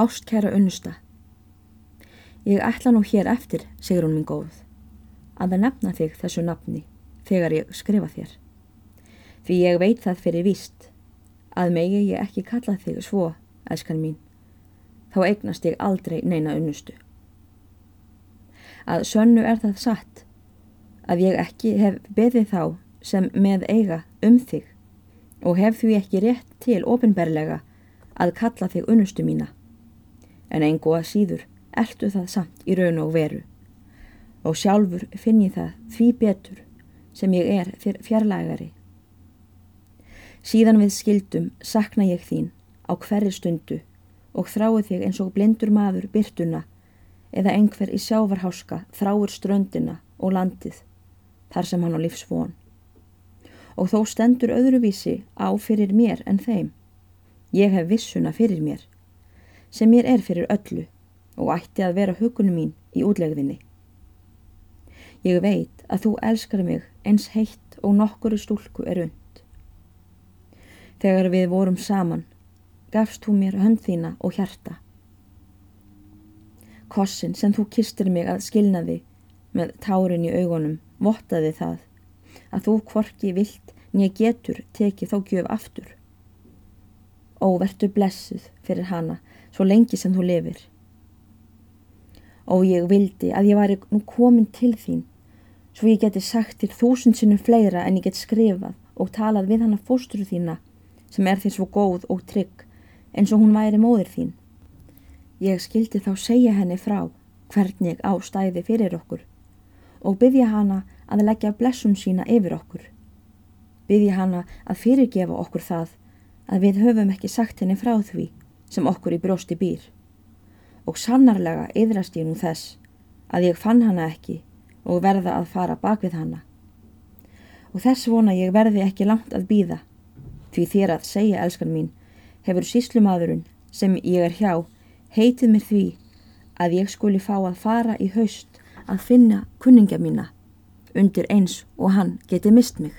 Ástkæra unnusta. Ég ætla nú hér eftir, segir hún minn góð, að það nefna þig þessu nafni þegar ég skrifa þér. Því ég veit það fyrir víst að megi ég ekki kalla þig svo, elskan mín, þá eignast ég aldrei neina unnustu. Að sönnu er það satt að ég ekki hef beðið þá sem með eiga um þig og hef því ekki rétt til ofinberlega að kalla þig unnustu mína en engu að síður ertu það samt í raun og veru og sjálfur finn ég það því betur sem ég er fjarlægari. Síðan við skildum sakna ég þín á hverju stundu og þrái þig eins og blindur maður byrtuna eða einhver í sjávarháska þráur ströndina og landið þar sem hann á lífsvon. Og þó stendur öðruvísi á fyrir mér en þeim. Ég hef vissuna fyrir mér sem mér er fyrir öllu og ætti að vera hugunum mín í útlegðinni. Ég veit að þú elskar mig eins heitt og nokkuru stúlku er und. Þegar við vorum saman, gafst þú mér hönd þína og hjarta. Kossin sem þú kistir mig að skilna þig með tárin í augunum vottaði það að þú kvorki vilt nýja getur tekið þó gjöf aftur. Ó, vertu blessuð fyrir hana svo lengi sem þú lifir. Og ég vildi að ég væri nú komin til þín, svo ég geti sagt til þúsund sinnum fleira en ég get skrifað og talað við hana fósturu þína sem er því svo góð og trygg eins og hún væri móðir þín. Ég skildi þá segja henni frá hvernig á stæði fyrir okkur og byggja hana að leggja blessun sína yfir okkur. Byggja hana að fyrirgefa okkur það að við höfum ekki sagt henni frá því sem okkur í brjósti býr. Og sannarlega yðrast ég nú þess að ég fann hana ekki og verða að fara bak við hana. Og þess vona ég verði ekki langt að býða, því þér að segja, elskan mín, hefur síslumadurinn sem ég er hjá heitið mér því að ég skuli fá að fara í haust að finna kunningja mína undir eins og hann geti mist mig.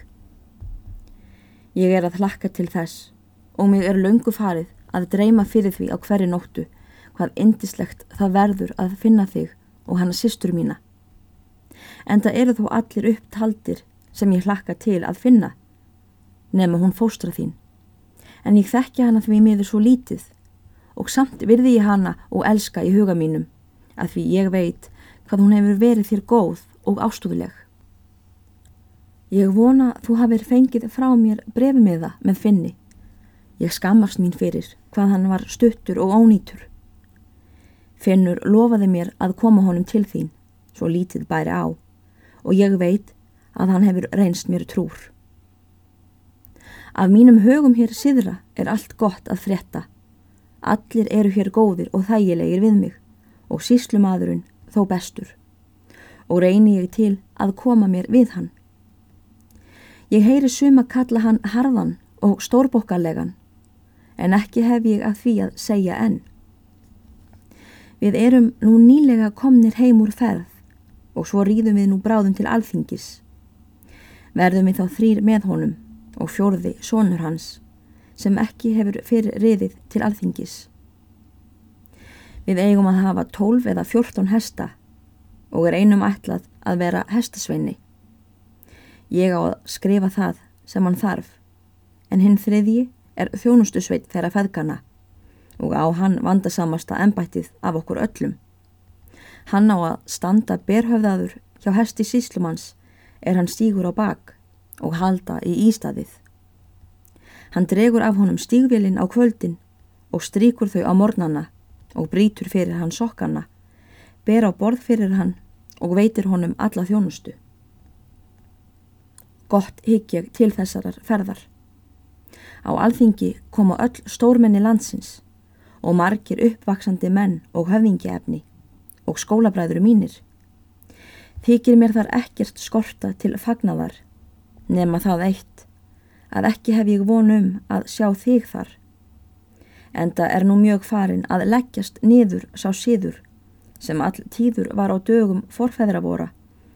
Ég er að hlakka til þess og mig er löngu farið að dreyma fyrir því á hverju nóttu hvað indislegt það verður að finna þig og hana sýstur mína. En það eru þó allir upptaldir sem ég hlakka til að finna, nema hún fóstra þín. En ég þekki hana því miður svo lítið og samt virði ég hana og elska í huga mínum að því ég veit hvað hún hefur verið þér góð og ástúðuleg. Ég vona þú hafið fengið frá mér brefmiða með finni Ég skammast mín fyrir hvað hann var stuttur og ónýtur. Finnur lofaði mér að koma honum til þín, svo lítið bæri á, og ég veit að hann hefur reynst mér trúr. Af mínum högum hér síðra er allt gott að fretta. Allir eru hér góðir og þægilegir við mig og síslumadurinn þó bestur og reyni ég til að koma mér við hann. Ég heyri suma kalla hann harðan og stórbokkarlegan en ekki hef ég að því að segja enn. Við erum nú nýlega komnir heim úr ferð og svo rýðum við nú bráðum til alþingis. Verðum við þá þrýr með honum og fjórði sonur hans sem ekki hefur fyrir riðið til alþingis. Við eigum að hafa tólf eða fjórtón hesta og er einum ætlað að vera hestasveini. Ég á að skrifa það sem hann þarf en hinn þriðji er þjónustusveit þeirra feðgana og á hann vandasamasta ennbættið af okkur öllum. Hann á að standa berhöfðaður hjá hesti síslumanns er hann stígur á bak og halda í ístaðið. Hann dregur af honum stígvilin á kvöldin og stríkur þau á mornana og brítur fyrir hann sokkana, ber á borð fyrir hann og veitir honum alla þjónustu. Gott higg ég til þessarar ferðar. Á alþingi koma öll stórmenni landsins og margir uppvaksandi menn og höfðingiefni og skólabræður mínir. Þykir mér þar ekkert skorta til fagnadar nema það eitt að ekki hef ég vonum að sjá þig þar. Enda er nú mjög farin að leggjast niður sá síður sem all tíður var á dögum forfæðravora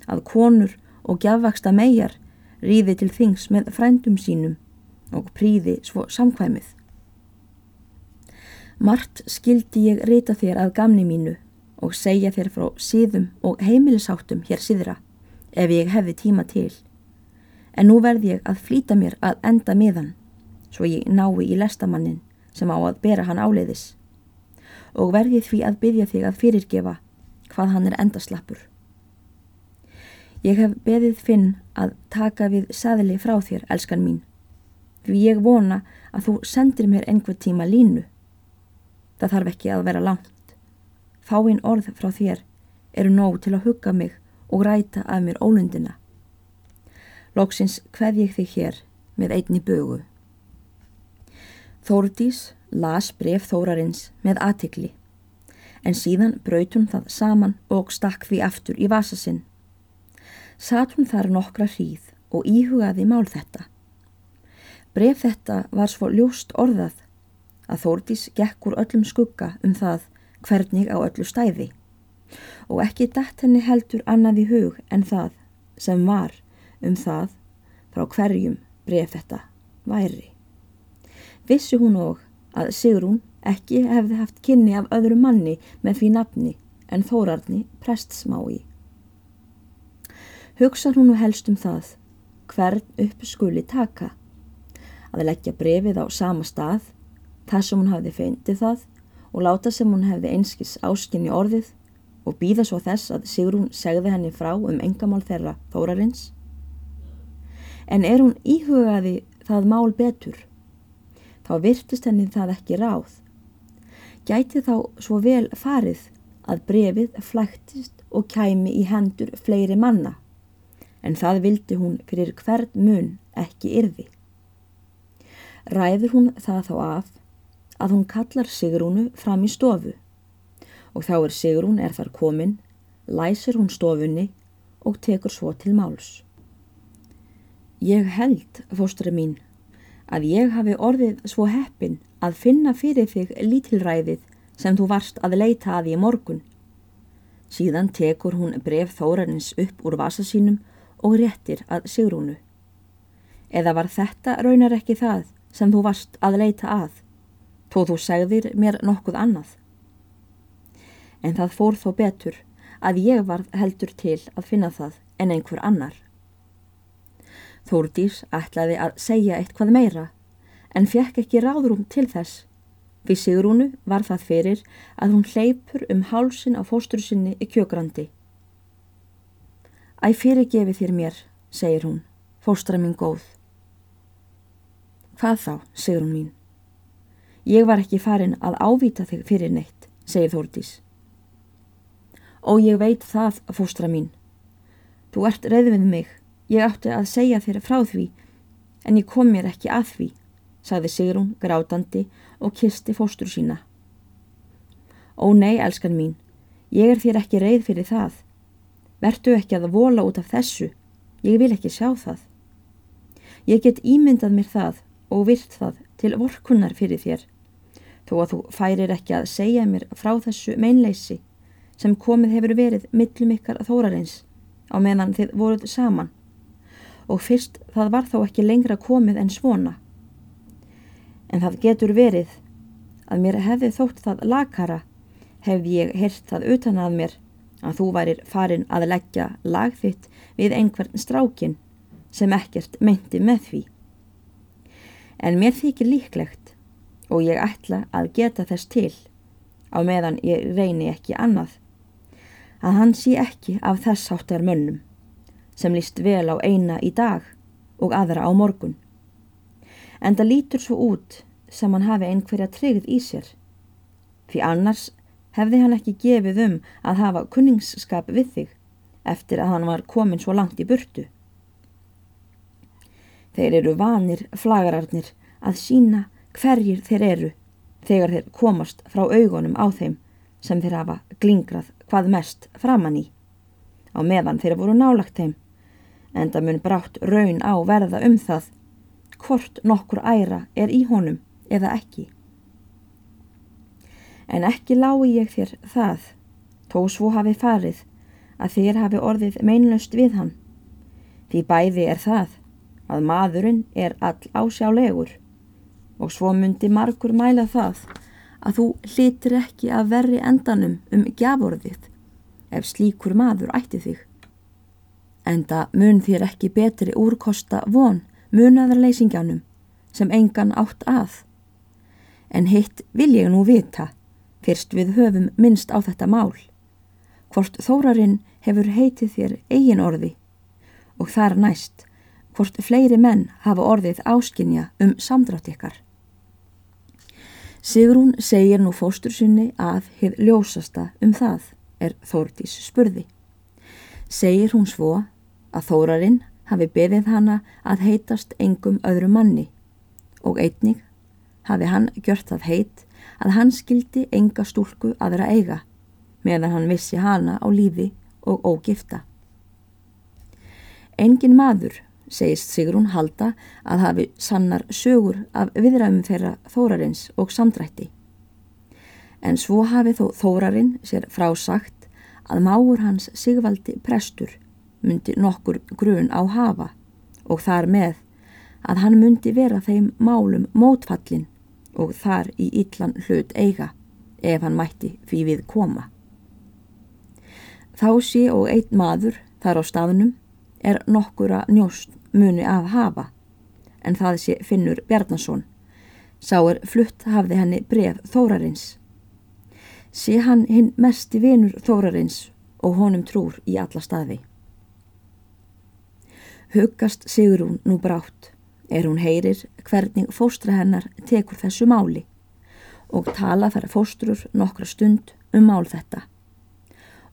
að konur og gjafvaksta megar ríði til þings með frændum sínum og príði svo samkvæmið. Mart skildi ég rita þér að gamni mínu og segja þér frá síðum og heimilisháttum hér síðra ef ég hefði tíma til. En nú verð ég að flýta mér að enda miðan svo ég nái í lestamannin sem á að bera hann áleiðis og verði því að byggja þig að fyrirgefa hvað hann er endaslappur. Ég hef beðið finn að taka við saðli frá þér, elskan mín, því ég vona að þú sendir mér einhver tíma línu. Það þarf ekki að vera langt. Fáinn orð frá þér eru nóg til að hugga mig og ræta af mér ólundina. Lóksins hveð ég þig hér með einni bögu. Þórdís las bref Þórarins með aðtikli en síðan braut hún það saman og stakk því aftur í vasa sinn. Satt hún þar nokkra hríð og íhugaði mál þetta. Bref þetta var svo ljóst orðað að Þórdís gekk úr öllum skugga um það hvernig á öllu stæði og ekki dætt henni heldur annað í hug en það sem var um það frá hverjum bref þetta væri. Vissi hún og að Sigrún ekki hefði haft kynni af öðru manni með því nafni en þórarni prestsmái. Hugsar hún nú helst um það hvern upp skuli taka, að leggja brefið á sama stað, þar sem hún hafði feindið það og láta sem hún hefði einskis áskynni orðið og býða svo þess að Sigrún segði henni frá um engamál þeirra þórarins. En er hún íhugaði það mál betur, þá virtist henni það ekki ráð. Gæti þá svo vel farið að brefið flæktist og kæmi í hendur fleiri manna, en það vildi hún fyrir hvern mun ekki yrði. Ræður hún það þá af að hún kallar Sigrúnu fram í stofu og þá er Sigrún er þar komin, læsir hún stofunni og tekur svo til máls. Ég held, fóstra mín, að ég hafi orðið svo heppin að finna fyrir þig lítilræðið sem þú varst að leita að í morgun. Síðan tekur hún bref þórarins upp úr vasa sínum og réttir að Sigrúnu. Eða var þetta raunar ekki það sem þú varst að leita að? þó þú segðir mér nokkuð annað. En það fór þó betur að ég var heldur til að finna það en einhver annar. Þórdís ætlaði að segja eitthvað meira en fekk ekki ráðrúm til þess. Við Sigrúnu var það fyrir að hún hleypur um hálsin á fóstur sinni í kjögrandi. Æ fyrirgefi þér mér, segir hún, fóstra mín góð. Hvað þá, segir hún mín. Ég var ekki farin að ávita þig fyrir neitt, segir Þórdís. Og ég veit það, fóstra mín. Þú ert reyð við mig. Ég átti að segja þér frá því, en ég kom mér ekki að því, sagði Sigrún grátandi og kisti fóstur sína. Ó nei, elskan mín, ég er þér ekki reyð fyrir það. Vertu ekki að vola út af þessu, ég vil ekki sjá það. Ég get ímyndað mér það og virt það til vorkunnar fyrir þér þó að þú færir ekki að segja mér frá þessu meinleysi sem komið hefur verið millum ykkar þórarins á meðan þið voruð saman og fyrst það var þá ekki lengra komið en svona. En það getur verið að mér hefði þótt það lakara hefði ég hirt það utan að mér að þú værir farin að leggja lagþitt við einhvern strákin sem ekkert meinti með því. En mér þykir líklegt og ég ætla að geta þess til á meðan ég reyni ekki annað að hann sé ekki af þess áttar mönnum sem líst vel á eina í dag og aðra á morgun. En það lítur svo út sem hann hafi einhverja tryggð í sér því annars hefði hann ekki gefið um að hafa kunningsskap við þig eftir að hann var komin svo langt í burtu þeir eru vanir flagararnir að sína hverjir þeir eru þegar þeir komast frá augunum á þeim sem þeir hafa glingrað hvað mest framann í á meðan þeir voru nálagt þeim en það mun brátt raun á verða um það hvort nokkur æra er í honum eða ekki. En ekki lái ég þér það, þó svo hafi farið, að þér hafi orðið meinlöst við hann. Því bæði er það að maðurinn er all ásjálegur og svo myndi margur mæla það að þú hlitir ekki að verri endanum um gjaforðið ef slíkur maður ætti þig. Enda mun þér ekki betri úrkosta von munaðarleysingjanum sem engan átt að. En hitt vil ég nú vita, fyrst við höfum minnst á þetta mál. Hvort þórarinn hefur heitið þér eigin orði og þar næst hvort fleiri menn hafa orðið áskinja um samdrátt ykkar. Sigrún segir nú fóstur sinni að hefð ljósasta um það er Þórdís spurði. Segir hún svo að Þórarinn hafi beðið hana að heitast engum öðru manni og einnig hafi hann gjört það heit að hann skildi enga stúlku aðra eiga meðan hann vissi hana á lífi og ógifta. Engin maður segist Sigrún Halda að hafi sannar sögur af viðræðum þeirra Þórarins og samdrætti. En svo hafi þó Þórarinn sér frásagt að máur hans Sigvaldi prestur myndi nokkur grun á hafa og þar með að hann myndi vera þeim málum mótfallin og þar í illan hlut eiga ef hann mætti fyrir við koma. Þá sé og einn maður þar á staðnum er nokkura njóst muni af hafa, en það sé Finnur Bjarnason. Sá er flutt hafði henni bref Þórarins. Sé hann hinn mest í vinur Þórarins og honum trúr í alla staði. Hugast Sigrún nú brátt er hún heyrir hvernig fóstra hennar tekur þessu máli og tala þar fóstrur nokkra stund um mál þetta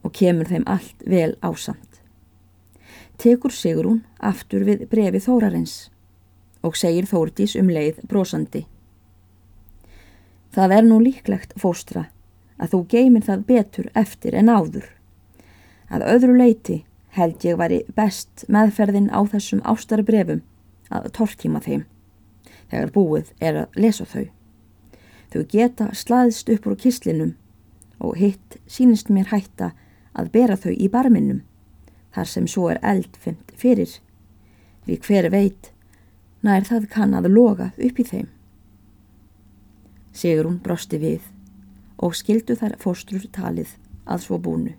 og kemur þeim allt vel ásamt tekur Sigrún aftur við brefi Þórarins og segir Þórdís um leið brosandi. Það er nú líklegt, fóstra, að þú geymir það betur eftir en áður. Að öðru leiti held ég væri best meðferðin á þessum ástari brefum að tortíma þeim, þegar búið er að lesa þau. Þau geta slaðist upp úr kislinum og hitt sínist mér hætta að bera þau í barminnum þar sem svo er eldfimt fyrir, því hver veit nær það kann að loga upp í þeim. Sigur hún brosti við og skildu þær fóstrur talið að svo búnu.